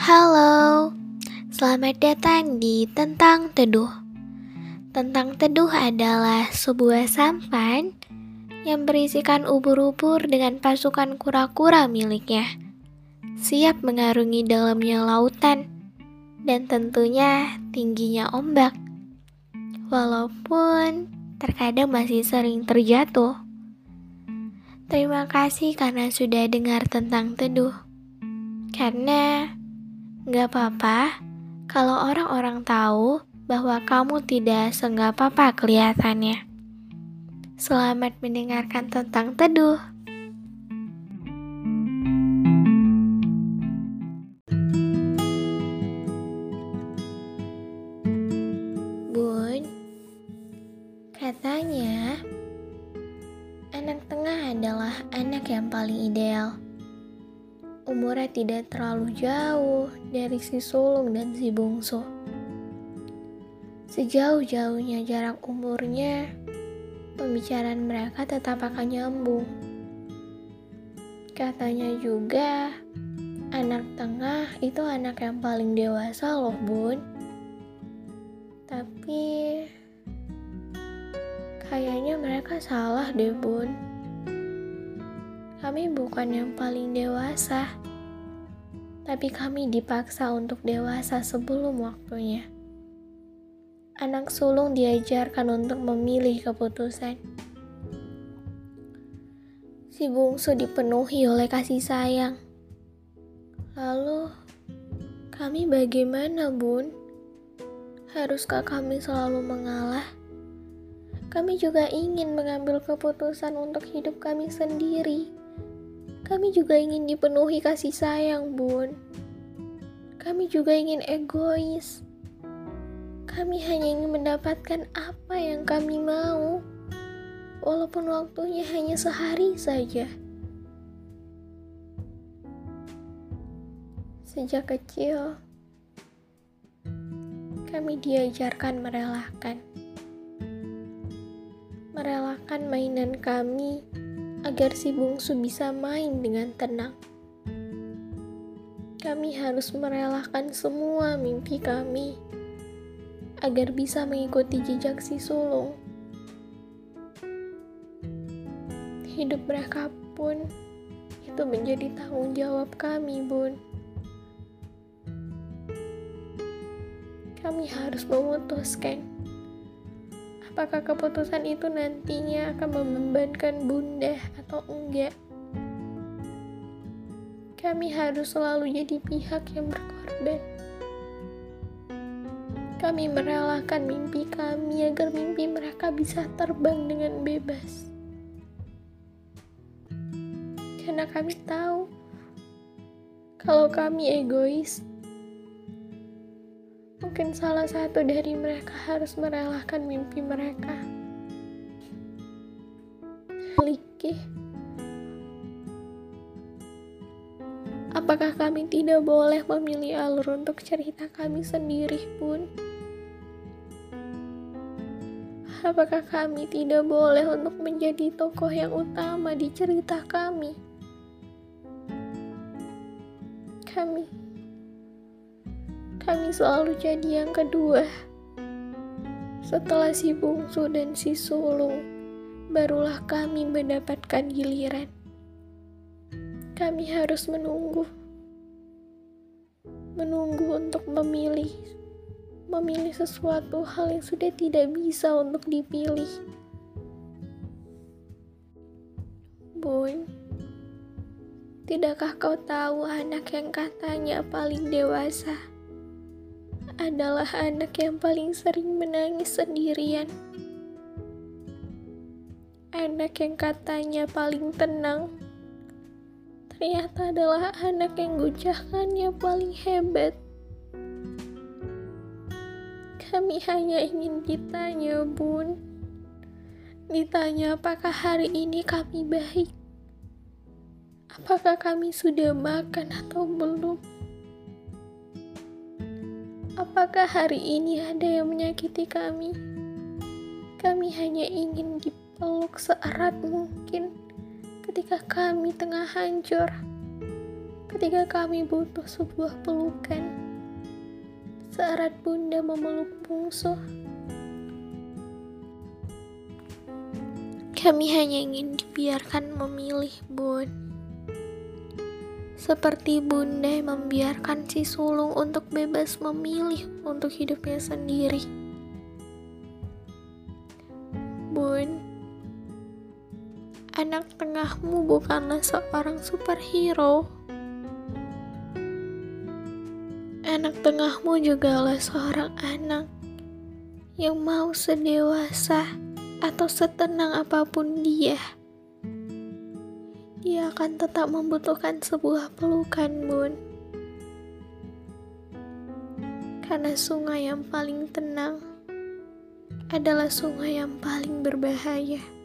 Halo, selamat datang di Tentang Teduh. Tentang Teduh adalah sebuah sampan yang berisikan ubur-ubur dengan pasukan kura-kura miliknya. Siap mengarungi dalamnya lautan dan tentunya tingginya ombak. Walaupun terkadang masih sering terjatuh. Terima kasih karena sudah dengar tentang teduh. Karena Gak apa-apa kalau orang-orang tahu bahwa kamu tidak seenggak apa-apa kelihatannya. Selamat mendengarkan tentang teduh. Bun, katanya anak tengah adalah anak yang paling ideal umurnya tidak terlalu jauh dari si sulung dan si bungsu. Sejauh-jauhnya jarak umurnya, pembicaraan mereka tetap akan nyambung. Katanya juga, anak tengah itu anak yang paling dewasa loh bun. Tapi, kayaknya mereka salah deh bun kami bukan yang paling dewasa, tapi kami dipaksa untuk dewasa sebelum waktunya. Anak sulung diajarkan untuk memilih keputusan. Si bungsu dipenuhi oleh kasih sayang. Lalu, kami bagaimana, Bun? Haruskah kami selalu mengalah? Kami juga ingin mengambil keputusan untuk hidup kami sendiri kami juga ingin dipenuhi kasih sayang, Bun. Kami juga ingin egois. Kami hanya ingin mendapatkan apa yang kami mau, walaupun waktunya hanya sehari saja. Sejak kecil, kami diajarkan merelakan. Merelakan mainan kami agar si bungsu bisa main dengan tenang. Kami harus merelakan semua mimpi kami agar bisa mengikuti jejak si sulung. Hidup mereka pun itu menjadi tanggung jawab kami, Bun. Kami harus memutuskan apakah keputusan itu nantinya akan membebankan bunda atau enggak. Kami harus selalu jadi pihak yang berkorban. Kami merelakan mimpi kami agar mimpi mereka bisa terbang dengan bebas. Karena kami tahu kalau kami egois, Mungkin salah satu dari mereka harus merelakan mimpi mereka. Liki. Apakah kami tidak boleh memilih alur untuk cerita kami sendiri pun? Apakah kami tidak boleh untuk menjadi tokoh yang utama di cerita kami? Kami kami selalu jadi yang kedua. Setelah si bungsu dan si sulung, barulah kami mendapatkan giliran. Kami harus menunggu, menunggu untuk memilih, memilih sesuatu hal yang sudah tidak bisa untuk dipilih. Bun, tidakkah kau tahu anak yang katanya paling dewasa? Adalah anak yang paling sering menangis sendirian. Anak yang katanya paling tenang, ternyata adalah anak yang gucahannya paling hebat. Kami hanya ingin ditanya, Bun. Ditanya apakah hari ini kami baik. Apakah kami sudah makan atau belum? Apakah hari ini ada yang menyakiti kami? Kami hanya ingin dipeluk seerat mungkin ketika kami tengah hancur. ketika kami butuh sebuah pelukan. Seerat bunda memeluk bungsu. Kami hanya ingin dibiarkan memilih, Bun. Seperti bunda membiarkan si sulung untuk bebas memilih untuk hidupnya sendiri. Bun, anak tengahmu bukanlah seorang superhero. Anak tengahmu juga adalah seorang anak yang mau sedewasa atau setenang apa pun dia. Dia akan tetap membutuhkan sebuah pelukan, Bun. Karena sungai yang paling tenang adalah sungai yang paling berbahaya.